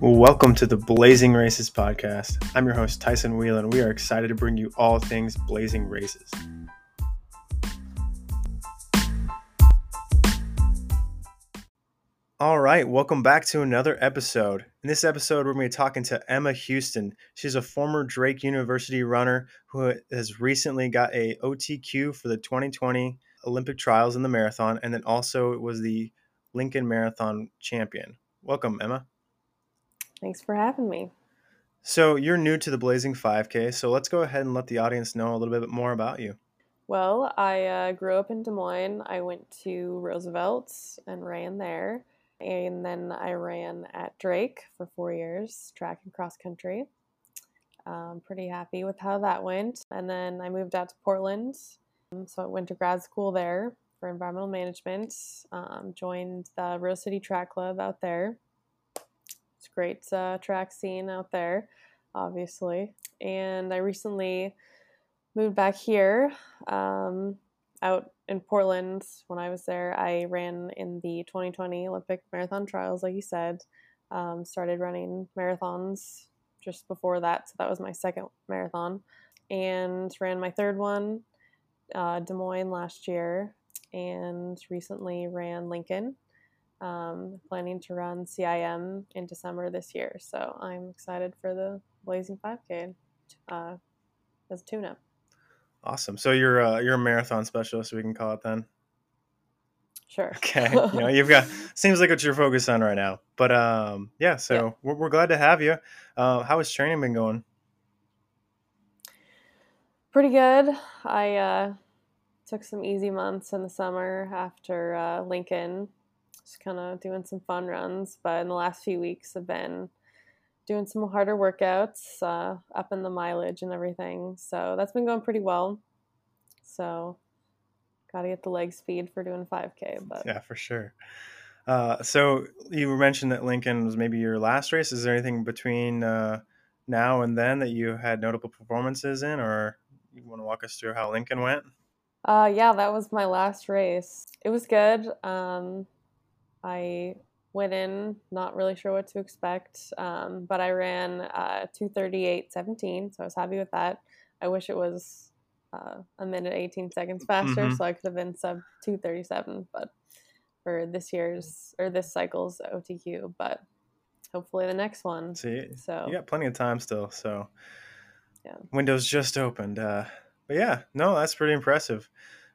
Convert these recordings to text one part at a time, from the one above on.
Welcome to the Blazing Races podcast. I'm your host, Tyson Wieland, and we are excited to bring you all things Blazing Races. All right, welcome back to another episode. In this episode, we're going to be talking to Emma Huston. She's a former Drake University runner who has recently got a OTQ for the 2020 Olympic trials in the marathon, and then also was the Lincoln Marathon champion. Welcome, Emma. Thanks for having me. So, you're new to the Blazing 5K, so let's go ahead and let the audience know a little bit more about you. Well, I uh, grew up in Des Moines. I went to Roosevelt and ran there. And then I ran at Drake for four years, track and cross country. I'm pretty happy with how that went. And then I moved out to Portland. So I went to grad school there for environmental management, um, joined the Rose City Track Club out there. Great uh, track scene out there, obviously. And I recently moved back here um, out in Portland, when I was there, I ran in the 2020 Olympic marathon trials, like you said. Um, started running marathons just before that, so that was my second marathon, and ran my third one, uh, Des Moines last year, and recently ran Lincoln. Um, planning to run CIM in December this year, so I'm excited for the Blazing 5K uh, as a tune-up. Awesome. So you're uh, you're a marathon specialist, we can call it then. Sure. Okay. you know, you've got seems like what you're focused on right now. But um, yeah. So yeah. We're, we're glad to have you. Uh, how has training been going? Pretty good. I uh, took some easy months in the summer after uh, Lincoln, just kind of doing some fun runs. But in the last few weeks, I've been doing some harder workouts, uh, up in the mileage and everything. So that's been going pretty well. So got to get the leg speed for doing 5K. But yeah, for sure. Uh, so you mentioned that Lincoln was maybe your last race. Is there anything between uh, now and then that you had notable performances in, or you want to walk us through how Lincoln went? Uh, yeah, that was my last race. It was good. Um, I went in not really sure what to expect, um, but I ran uh, 238.17, so I was happy with that. I wish it was uh, a minute 18 seconds faster, mm-hmm. so I could have been sub 237, but for this year's or this cycle's OTQ, but hopefully the next one. See, so you got plenty of time still, so yeah, windows just opened. Uh, but yeah, no, that's pretty impressive.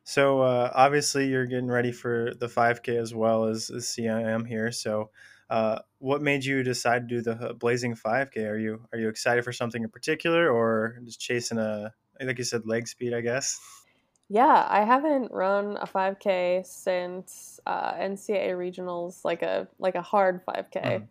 So uh, obviously you're getting ready for the 5K as well as the CIM here. So uh, what made you decide to do the Blazing 5K? Are you are you excited for something in particular, or just chasing a like you said leg speed? I guess. Yeah, I haven't run a 5K since uh, NCAA regionals, like a like a hard 5K,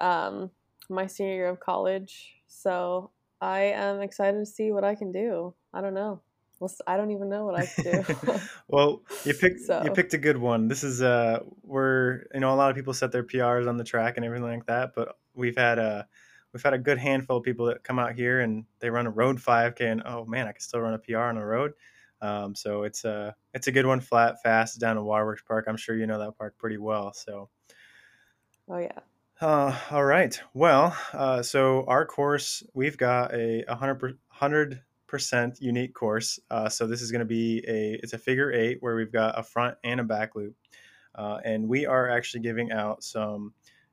mm. um, my senior year of college. So I am excited to see what I can do. I don't know. Well, I don't even know what I can do. well, you picked so. you picked a good one. This is uh where you know a lot of people set their PRs on the track and everything like that, but we've had a we've had a good handful of people that come out here and they run a road 5K and oh man, I can still run a PR on the road. Um, so it's a it's a good one, flat, fast down in Waterworks Park. I'm sure you know that park pretty well. So. Oh yeah. Uh, all right. Well, uh, so our course, we've got a 100, 100 percent unique course. Uh, so this is going to be a it's a figure eight where we've got a front and a back loop, uh, and we are actually giving out some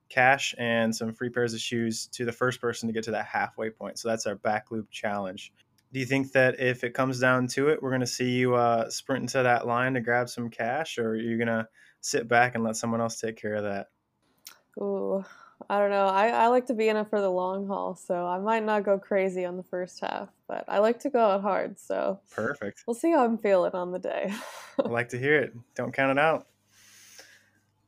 cash and some free pairs of shoes to the first person to get to that halfway point. So that's our back loop challenge. Do you think that if it comes down to it, we're going to see you uh, sprint into that line to grab some cash, or are you going to sit back and let someone else take care of that? Ooh, I don't know. I, I like to be in it for the long haul, so I might not go crazy on the first half, but I like to go out hard. So perfect. We'll see how I'm feeling on the day. I like to hear it. Don't count it out.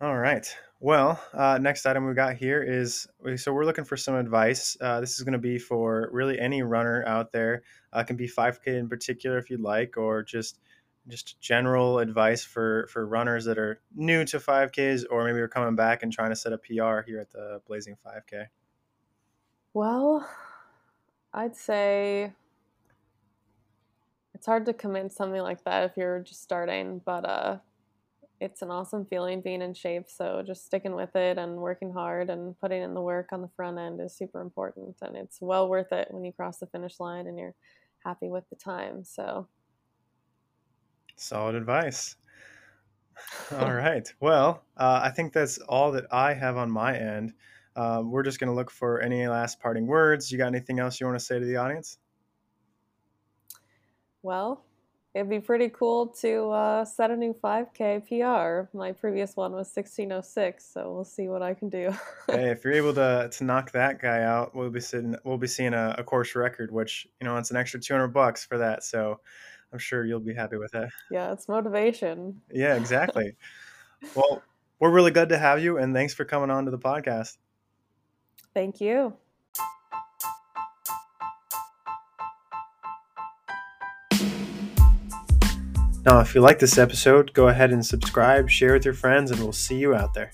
All right. Well, uh, next item we got here is so we're looking for some advice. Uh, this is going to be for really any runner out there. Uh, it can be 5K in particular if you'd like, or just just general advice for for runners that are new to 5Ks or maybe you're coming back and trying to set a PR here at the Blazing 5K? Well, I'd say it's hard to commit something like that if you're just starting, but uh, it's an awesome feeling being in shape. So just sticking with it and working hard and putting in the work on the front end is super important. And it's well worth it when you cross the finish line and you're happy with the time. So solid advice. all right. Well, uh, I think that's all that I have on my end. Um, we're just going to look for any last parting words. You got anything else you want to say to the audience? Well, it'd be pretty cool to uh, set a new 5K PR. My previous one was 1606, so we'll see what I can do. hey, if you're able to to knock that guy out, we'll be sitting, we'll be seeing a, a course record, which you know it's an extra 200 bucks for that. So I'm sure you'll be happy with it. Yeah, it's motivation. Yeah, exactly. well, we're really glad to have you, and thanks for coming on to the podcast. Thank you. Now, if you like this episode, go ahead and subscribe, share with your friends, and we'll see you out there.